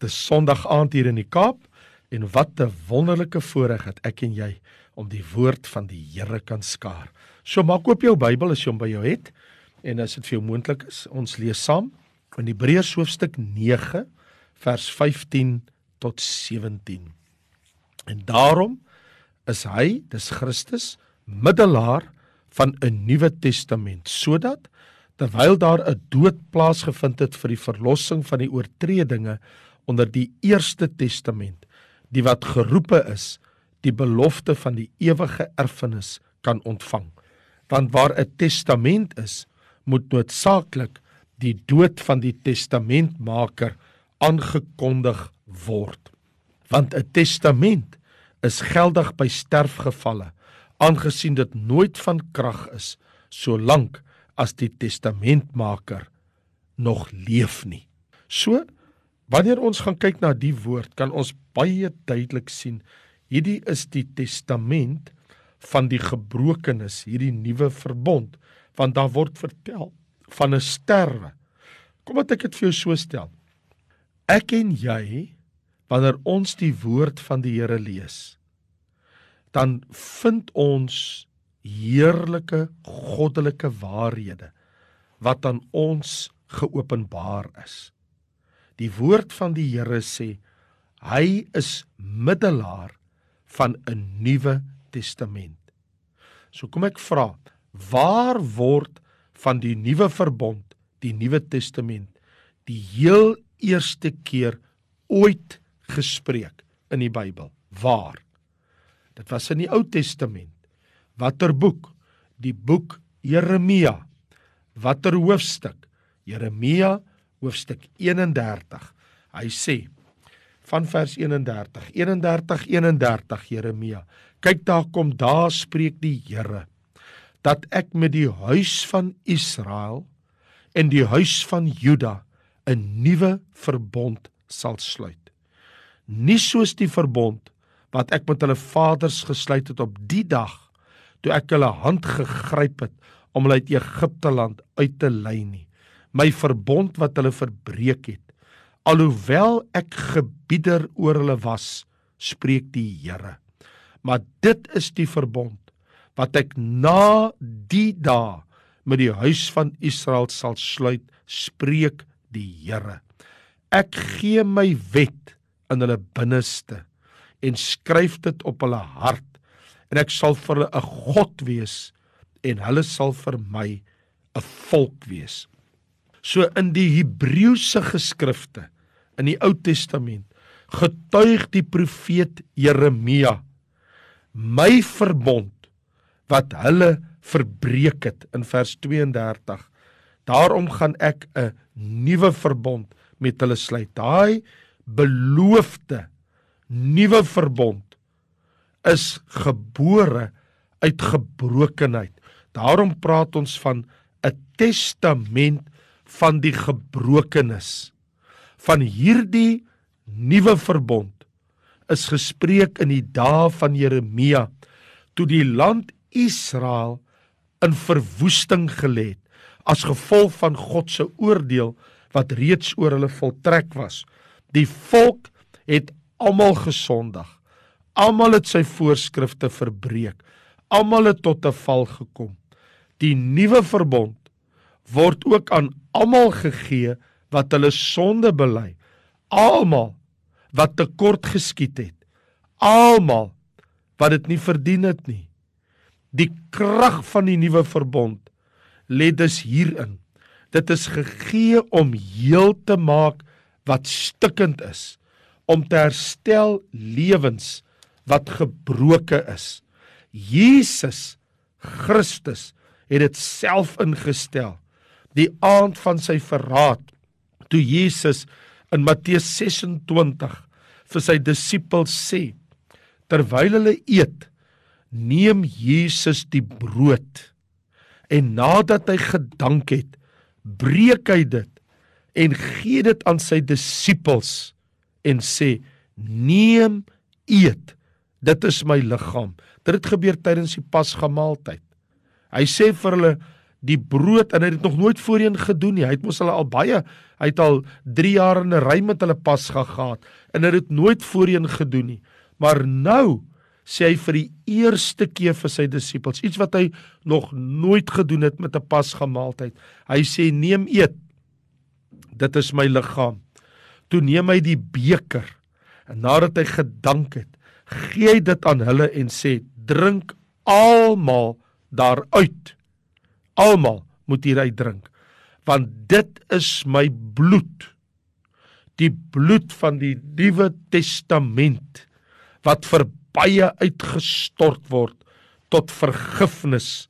Dis Sondag aand hier in die Kaap en wat 'n wonderlike voorreg het ek en jy om die woord van die Here kan skaar. So maak oop jou Bybel as jy hom by jou het en as dit vir jou moontlik is, ons lees saam in Hebreërs hoofstuk 9 vers 15 tot 17. En daarom is hy, dis Christus, middelaar van 'n nuwe testament sodat terwyl daar 'n dood plaasgevind het vir die verlossing van die oortredinge onder die eerste testament die wat geroepe is die belofte van die ewige erfenis kan ontvang. Want waar 'n testament is moet noodsaaklik die dood van die testamentmaker aangekondig word. Want 'n testament is geldig by sterfgevalle aangesien dit nooit van krag is solank as die testamentmaker nog leef nie. So Wanneer ons gaan kyk na die woord, kan ons baie duidelik sien hierdie is die testament van die gebrokenis, hierdie nuwe verbond, want daar word vertel van 'n sterwe. Kom wat ek dit vir jou so stel. Ek en jy wanneer ons die woord van die Here lees, dan vind ons heerlike goddelike waarhede wat aan ons geopenbaar is. Die woord van die Here sê hy is middelaar van 'n nuwe testament. So kom ek vra, waar word van die nuwe verbond, die nuwe testament, die heel eerste keer ooit gespreek in die Bybel? Waar? Dit was in die Ou Testament. Watter boek? Die boek Jeremia. Watter hoofstuk? Jeremia hoofstuk 31. Hy sê van vers 31, 31 31 Jeremia. Kyk daar kom daar spreek die Here dat ek met die huis van Israel en die huis van Juda 'n nuwe verbond sal sluit. Nie soos die verbond wat ek met hulle vaders gesluit het op die dag toe ek hulle hand gegryp het om hulle uit Egipte land uit te lei nie my verbond wat hulle verbreek het. Alhoewel ek gebieder oor hulle was, spreek die Here. Maar dit is die verbond wat ek na die dae met die huis van Israel sal sluit, spreek die Here. Ek gee my wet in hulle binneste en skryf dit op hulle hart en ek sal vir hulle 'n God wees en hulle sal vir my 'n volk wees. So in die Hebreëse geskrifte in die Ou Testament getuig die profeet Jeremia my verbond wat hulle verbreek het in vers 32 daarom gaan ek 'n nuwe verbond met hulle sluit. Daai beloofde nuwe verbond is gebore uit gebrokenheid. Daarom praat ons van 'n testament van die gebrokenis. Van hierdie nuwe verbond is gespreek in die dae van Jeremia toe die land Israel in verwoesting gelê het as gevolg van God se oordeel wat reeds oor hulle voltrek was. Die volk het almal gesondig. Almal het sy voorskrifte verbreek. Almal het tot 'n val gekom. Die nuwe verbond word ook aan almal gegee wat hulle sonde bely. Almal wat tekort geskiet het. Almal wat dit nie verdien het nie. Die krag van die nuwe verbond lê dus hierin. Dit is gegee om heel te maak wat stikkend is, om te herstel lewens wat gebroke is. Jesus Christus het dit self ingestel die aand van sy verraad toe Jesus in Matteus 26 vir sy disippels sê terwyl hulle eet neem Jesus die brood en nadat hy gedank het breek hy dit en gee dit aan sy disippels en sê neem eet. Dit is my liggaam. Dit het gebeur tydens die pasga maaltyd hy sê vir hulle die brood en hy het dit nog nooit voorheen gedoen nie. Hy het mos hulle al baie, hy het al 3 jaar in 'n ry met hulle pas gehad en hy het dit nooit voorheen gedoen nie. Maar nou sê hy vir die eerste keer vir sy disippels iets wat hy nog nooit gedoen het met 'n pasgamaaltyd. Hy sê neem eet. Dit is my liggaam. Toe neem hy die beker en nadat hy gedank het, gee hy dit aan hulle en sê drink almal daaruit. Almal moet hieruit drink want dit is my bloed. Die bloed van die Nuwe Testament wat vir baie uitgestort word tot vergifnis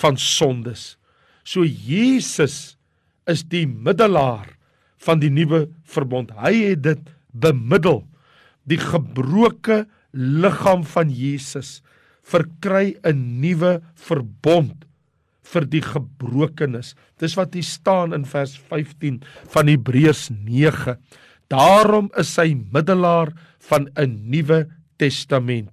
van sondes. So Jesus is die middelaar van die nuwe verbond. Hy het dit bemiddel. Die gebroke liggaam van Jesus verkry 'n nuwe verbond vir die gebrokenis. Dis wat hier staan in vers 15 van Hebreërs 9. Daarom is hy middelaar van 'n nuwe testament.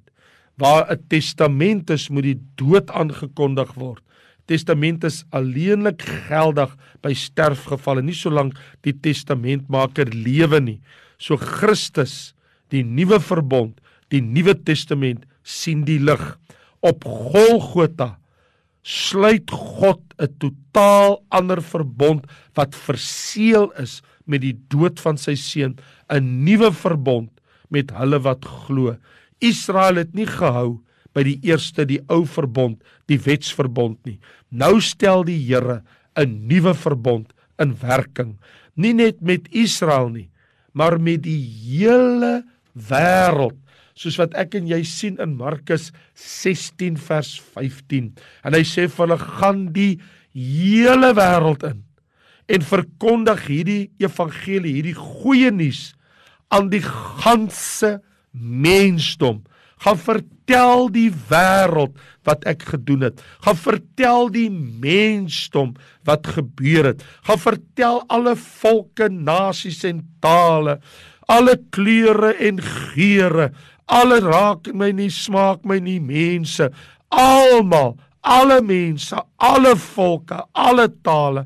Waar 'n testament is, moet die dood aangekondig word. Testament is alleenlik geldig by sterfgevalle, nie solank die testamentmaker lewe nie. So Christus, die nuwe verbond, die nuwe testament sien die lig op Golgotha sluit God 'n totaal ander verbond wat verseël is met die dood van sy seun, 'n nuwe verbond met hulle wat glo. Israel het nie gehou by die eerste die ou verbond, die wetsverbond nie. Nou stel die Here 'n nuwe verbond in werking, nie net met Israel nie, maar met die hele wêreld soos wat ek en jy sien in Markus 16 vers 15. En hy sê vir hulle gaan die hele wêreld in en verkondig hierdie evangelie, hierdie goeie nuus aan die ganse mensdom. Gaan vertel die wêreld wat ek gedoen het. Gaan vertel die mensdom wat gebeur het. Gaan vertel alle volke, nasies en tale, alle kleure en geure, Alle raak my nie, smaak my nie mense. Almal, alle mense, alle volke, alle tale.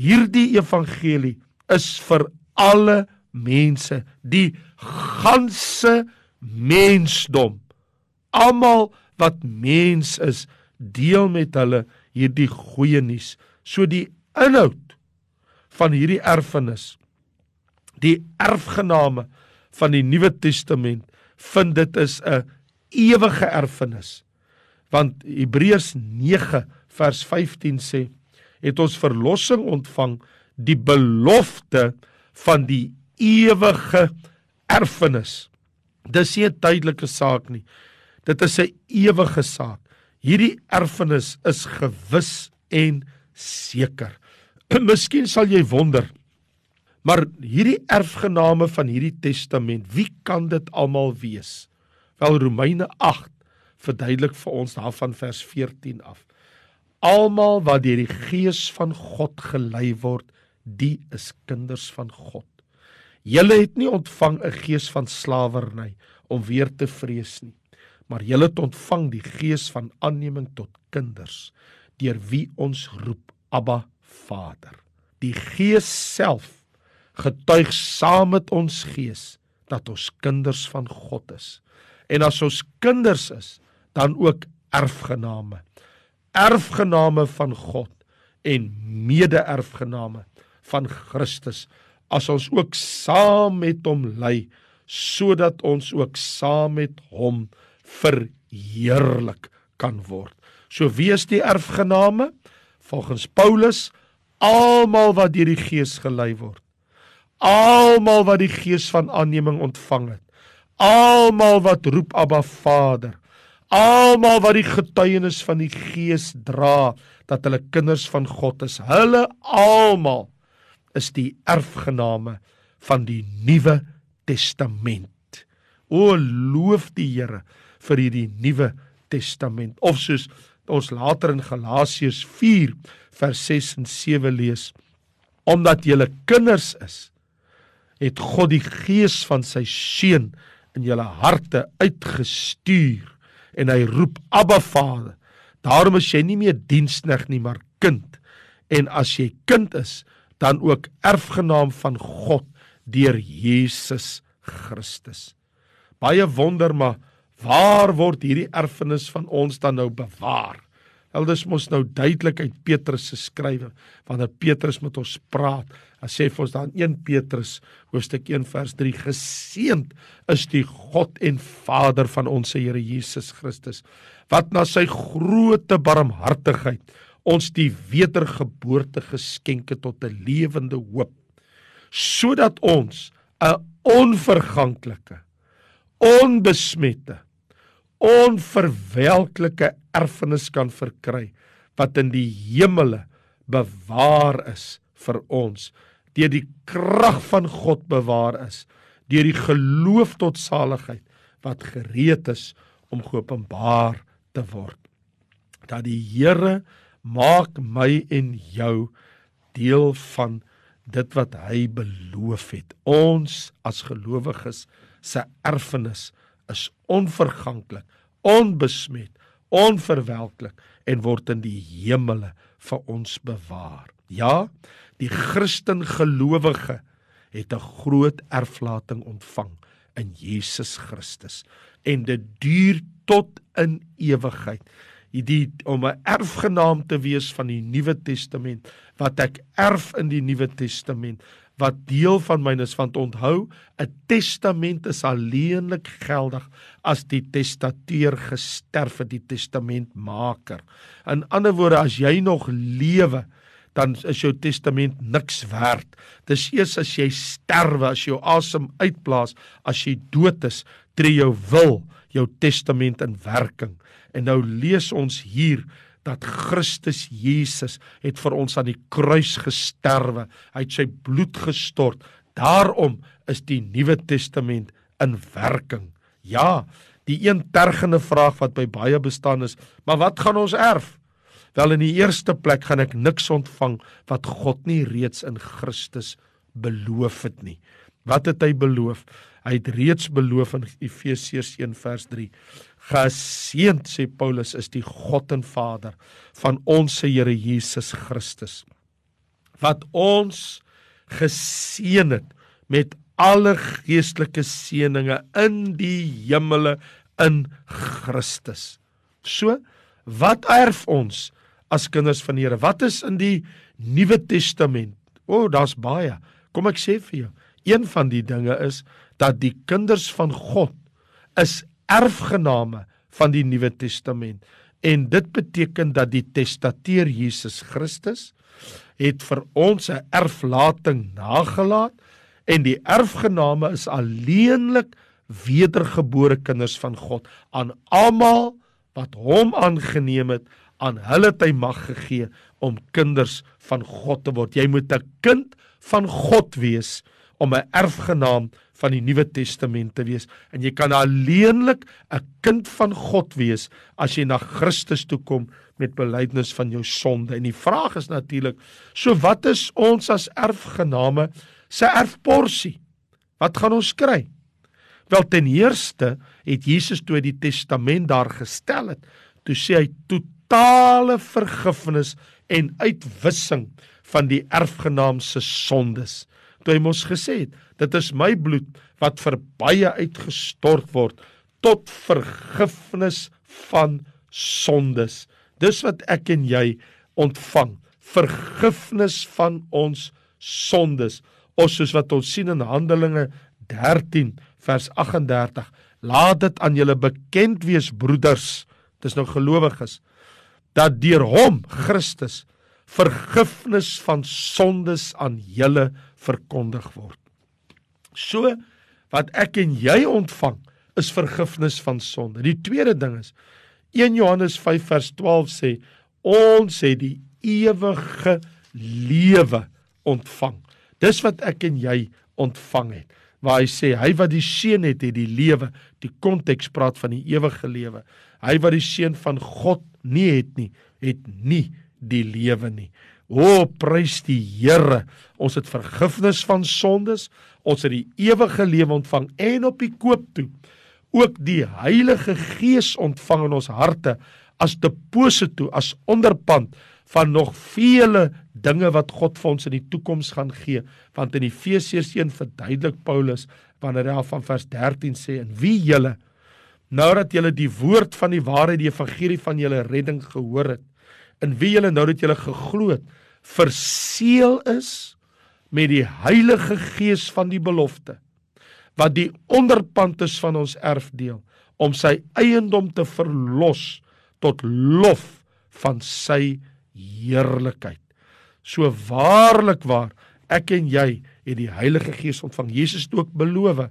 Hierdie evangelie is vir alle mense, die ganse mensdom. Almal wat mens is, deel met hulle hierdie goeie nuus. So die inhoud van hierdie erfenis, die erfgename van die Nuwe Testament vind dit is 'n ewige erfenis. Want Hebreërs 9 vers 15 sê het ons verlossing ontvang die belofte van die ewige erfenis. Dis nie 'n tydelike saak nie. Dit is 'n ewige saak. Hierdie erfenis is gewis en seker. Miskien sal jy wonder, Maar hierdie erfgename van hierdie testament, wie kan dit almal wees? Wel Romeine 8 verduidelik vir ons daarvan vers 14 af. Almal wat deur die gees van God gelei word, die is kinders van God. Julle het nie ontvang 'n gees van slawerny om weer te vrees nie, maar julle het ontvang die gees van aanneming tot kinders, deur wie ons roep Abba Vader. Die Gees self getuig saam met ons gees dat ons kinders van God is. En as ons kinders is, dan ook erfgename. Erfgename van God en mede-erfgename van Christus as ons ook saam met hom ly sodat ons ook saam met hom verheerlik kan word. So wie is die erfgename? Volgens Paulus almal wat deur die Gees gelei word almal wat die gees van aanneming ontvang het. Almal wat roep Abba Vader. Almal wat die getuienis van die gees dra dat hulle kinders van God is. Hulle almal is die erfgename van die nuwe testament. O loof die Here vir hierdie nuwe testament. Of soos ons later in Galasiërs 4 vers 6 en 7 lees omdat julle kinders is het God die gees van sy seun in julle harte uitgestuur en hy roep Abba Vader. Daarom is jy nie meer dienskneg nie, maar kind. en as jy kind is, dan ook erfgenaam van God deur Jesus Christus. Baie wonder maar waar word hierdie erfenis van ons dan nou bewaar? Elders mos nou duidelik uit Petrus se skrywe wanneer Petrus met ons praat. Hy sê vir ons dan 1 Petrus hoofstuk 1 vers 3 geseend is die God en Vader van ons Here Jesus Christus wat na sy groote barmhartigheid ons die wedergeboorte geskenk het tot 'n lewende hoop sodat ons 'n onverganklike onbesmette onverwelklike erfenis kan verkry wat in die hemele bewaar is vir ons deur die krag van God bewaar is deur die geloof tot saligheid wat gereed is om geopenbaar te word. Dat die Here maak my en jou deel van dit wat hy beloof het. Ons as gelowiges se erfenis is onverganklik, onbesmet, onverwelklik en word in die hemele vir ons bewaar. Ja, die Christen gelowige het 'n groot erflating ontvang in Jesus Christus en dit duur tot in ewigheid. Hierdie om 'n erfgenaam te wees van die Nuwe Testament wat ek erf in die Nuwe Testament wat deel van myne is want onthou 'n testament is alleenlik geldig as die testateur gesterf het die testamentmaker. In ander woorde as jy nog lewe dan is jou testament niks werd. Dis eers as jy sterwe as jou asem uitblaas as jy dood is tree jou wil jou testament in werking. En nou lees ons hier dat Christus Jesus het vir ons aan die kruis gesterwe. Hy het sy bloed gestort. Daarom is die Nuwe Testament in werking. Ja, die een tergende vraag wat by baie bestaan is, maar wat gaan ons erf? Wel in die eerste plek gaan ek niks ontvang wat God nie reeds in Christus beloof het nie. Wat het hy beloof? Hy het reeds beloof in Efesiërs 1 vers 3 Geseend sê Paulus is die God en Vader van ons Here Jesus Christus wat ons geseën het met alle geestelike seënings in die hemele in Christus. So, wat erf ons as kinders van die Here? Wat is in die Nuwe Testament? O, oh, daar's baie. Kom ek sê vir jou, een van die dinge is dat die kinders van God is erfgename van die Nuwe Testament. En dit beteken dat die testateur Jesus Christus het vir ons 'n erflating nagelaat en die erfgename is alleenlik wedergebore kinders van God aan almal wat hom aangeneem het aan hulle het hy mag gegee om kinders van God te word jy moet 'n kind van God wees om 'n erfgenaam van die Nuwe Testament te wees en jy kan alleenlik 'n kind van God wees as jy na Christus toe kom met belydenis van jou sonde. En die vraag is natuurlik, so wat is ons as erfgename se erfporsie? Wat gaan ons kry? Wel ten eerste het Jesus toe die testament daar gestel het, toe sê hy totale vergifnis en uitwissing van die erfgenaam se sondes toe hy mos gesê het dit is my bloed wat vir baie uitgestort word tot vergifnis van sondes. Dis wat ek en jy ontvang vergifnis van ons sondes. Ons soos wat ons sien in Handelinge 13 vers 38 laat dit aan julle bekend wees broeders. Dis nou gelowiges. Dat deur hom Christus vergifnis van sondes aan julle verkondig word. So wat ek en jy ontvang is vergifnis van sonde. Die tweede ding is 1 Johannes 5 vers 12 sê ons het die ewige lewe ontvang. Dis wat ek en jy ontvang het. Waar hy sê hy wat die seun het, het die lewe. Die konteks praat van die ewige lewe. Hy wat die seun van God nie het nie, het nie die lewe nie. O, prys die Here. Ons het vergifnis van sondes, ons het die ewige lewe ontvang en op die koop toe ook die Heilige Gees ontvang in ons harte as deposito, as onderpand van nog vele dinge wat God vir ons in die toekoms gaan gee want in Efesiërs 1 verduidelik Paulus wanneer hy van vers 13 sê en wie julle nou dat julle die woord van die waarheid die evangelie van julle redding gehoor het in wie julle nou dat julle geglo het verseël is met die Heilige Gees van die belofte wat die onderpand is van ons erfdeel om sy eiendom te verlos tot lof van sy heerlikheid. So waarlik waar ek en jy het die Heilige Gees ontvang. Jesus het ook beloof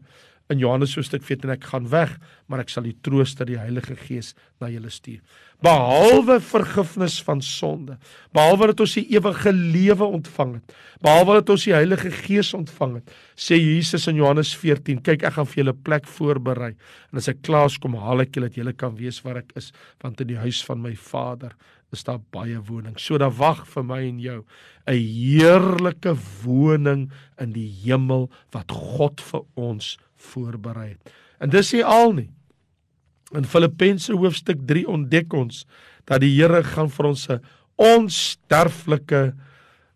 in Johannes hoofstuk 14 en ek gaan weg, maar ek sal die trooster, die Heilige Gees na julle stuur. Behalwe vergifnis van sonde, behalwe dat ons die ewige lewe ontvang het, behalwe dat ons die Heilige Gees ontvang het, sê Jesus in Johannes 14, kyk ek gaan vir julle plek voorberei en as ek klaar kom haal ek julle dat julle kan weet waar ek is, want in die huis van my Vader is daar baie woning. So dan wag vir my en jou 'n heerlike woning in die hemel wat God vir ons voorberei. En dis nie al nie. In Filippense hoofstuk 3 ontdek ons dat die Here gaan vir ons 'n onsterflike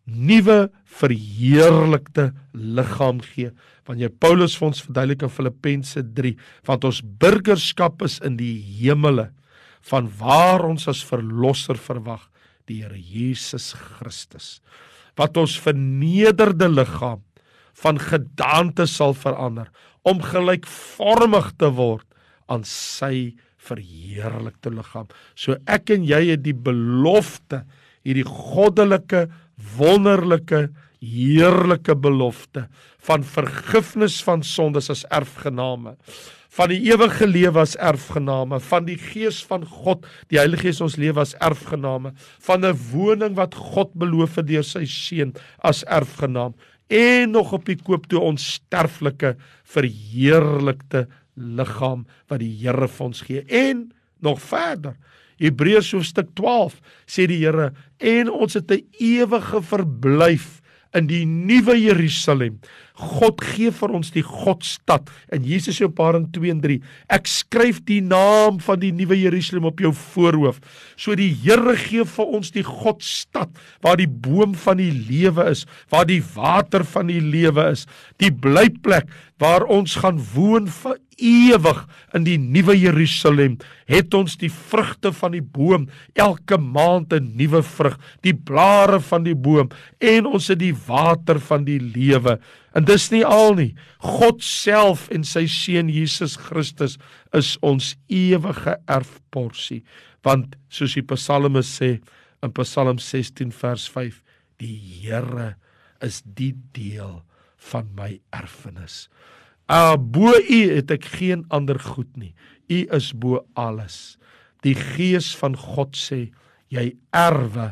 nuwe verheerlikte liggaam gee. Wanneer Paulus vir ons verduidelik in Filippense 3, want ons burgerskap is in die hemele van waar ons as verlosser verwag, die Here Jesus Christus. Wat ons vernederde liggaam van gedaante sal verander om gelykvormig te word aan sy verheerlikte liggaam. So ek en jy het die belofte, hierdie goddelike, wonderlike, heerlike belofte van vergifnis van sondes as erfgename van die ewige lewe as erfgename, van die gees van God, die Heilige Gees ons lewe as erfgename, van 'n woning wat God beloof het deur sy seun as erfgenaam en nog op die koop toe onsterflike verheerlikte liggaam wat die Here vir ons gee. En nog verder Hebreërs hoofstuk 12 sê die Here en ons het 'n ewige verblyf in die nuwe Jerusalem. God gee vir ons die Godstad. En Jesus op Openbaring 2 en 3, ek skryf die naam van die nuwe Jerusalem op jou voorhoof. So die Here gee vir ons die Godstad waar die boom van die lewe is, waar die water van die lewe is, die blyplek waar ons gaan woon vir ewig in die nuwe Jerusalem het ons die vrugte van die boom elke maand 'n nuwe vrug die blare van die boom en ons het die water van die lewe. En dis nie al nie God self en sy seun Jesus Christus is ons ewige erfporsie. Want soos die psalme sê in Psalm 16 vers 5 die Here is die deel van my erfenis Uh bo U het ek geen ander goed nie. U is bo alles. Die Gees van God sê jy erwe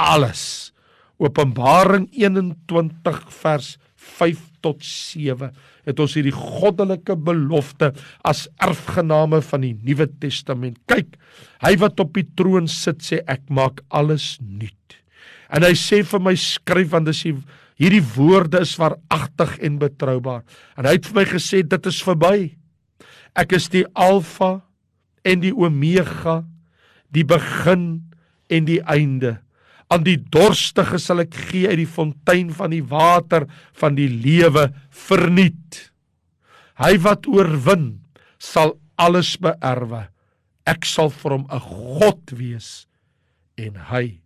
alles. Openbaring 21 vers 5 tot 7 het ons hierdie goddelike belofte as erfgename van die Nuwe Testament. Kyk, hy wat op die troon sit sê ek maak alles nuut. En hy sê vir my skryf want dis die Hierdie woorde is waaragtig en betroubaar. En hy het vir my gesê dit is verby. Ek is die Alfa en die Omega, die begin en die einde. Aan die dorstige sal ek gee uit die fontein van die water van die lewe verniet. Hy wat oorwin, sal alles beerwe. Ek sal vir hom 'n God wees en hy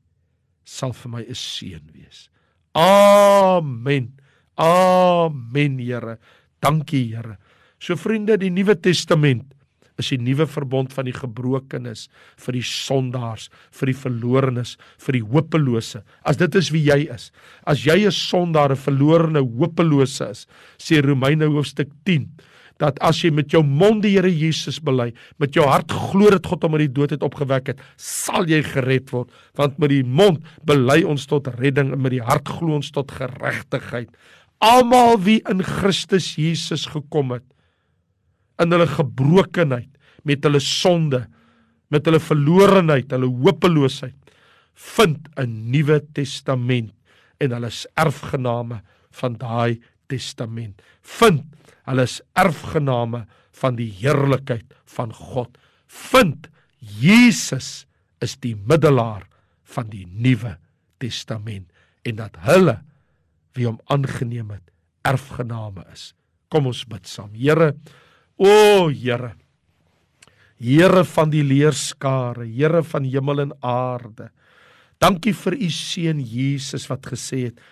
sal vir my 'n seun wees. Amen. Amen, Here. Dankie, Here. So vriende, die Nuwe Testament is die nuwe verbond van die gebrokenes vir die sondaars, vir die verlorenes, vir die hopelose. As dit is wie jy is. As jy 'n sondaar, 'n verlorene, hopelose is, sê Romeine hoofstuk 10, dat as jy met jou mond die Here Jesus bely, met jou hart glo dat God hom uit die dood het opgewek het, sal jy gered word, want met die mond bely ons tot redding en met die hart glo ons tot geregtigheid. Almal wie in Christus Jesus gekom het in hulle gebrokenheid, met hulle sonde, met hulle verlorenheid, hulle hopeloosheid, vind 'n nuwe testament en hulle is erfgename van daai testament. Vind Hulle is erfgename van die heerlikheid van God. Vind Jesus is die middelaar van die Nuwe Testament en dat hulle wie hom aangeneem het erfgename is. Kom ons bid saam. Here, o Here. Here van die leerskare, Here van hemel en aarde. Dankie vir u seun Jesus wat gesê het: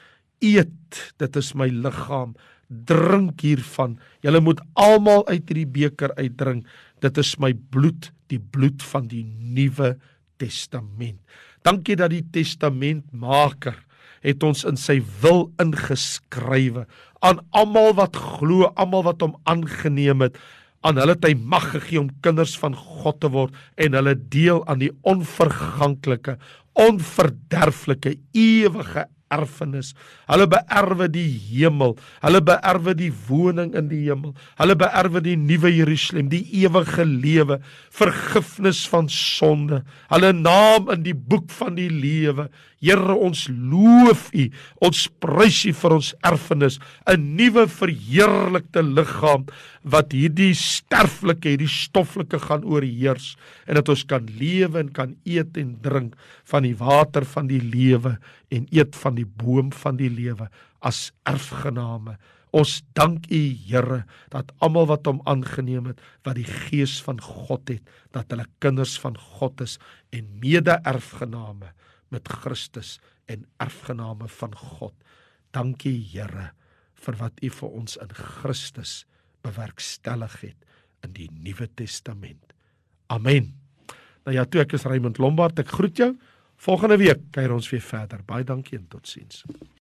"Eet, dit is my liggaam. Drink hiervan. Julle moet almal uit hierdie beker uitdrink. Dit is my bloed, die bloed van die nuwe testament." Dankie dat die testamentmaker het ons in sy wil ingeskrywe aan almal wat glo, almal wat hom aangeneem het. Aan hulle het hy mag gegee om kinders van God te word en hulle deel aan die onverganklike, onverderflike, ewige erfenis. Hulle beerwe die hemel. Hulle beerwe die woning in die hemel. Hulle beerwe die nuwe Jerusalem, die ewige lewe, vergifnis van sonde. Hulle naam in die boek van die lewe. Here, ons loof U. Ons prys U vir ons erfenis, 'n nuwe verheerlikte liggaam wat hierdie sterflike, hierdie stoffelike gaan oorheers en dat ons kan lewe en kan eet en drink van die water van die lewe en eet van die boom van die lewe as erfgename. Ons dank U Here dat almal wat hom aangeneem het, wat die gees van God het, dat hulle kinders van God is en mede-erfgename met Christus en erfgename van God. Dankie Here vir wat U vir ons in Christus bewerkstellig het in die Nuwe Testament. Amen. Nou ja, toe ek is Raymond Lombard, ek groet jou. Volgende week kuier ons weer verder. Baie dankie en totsiens.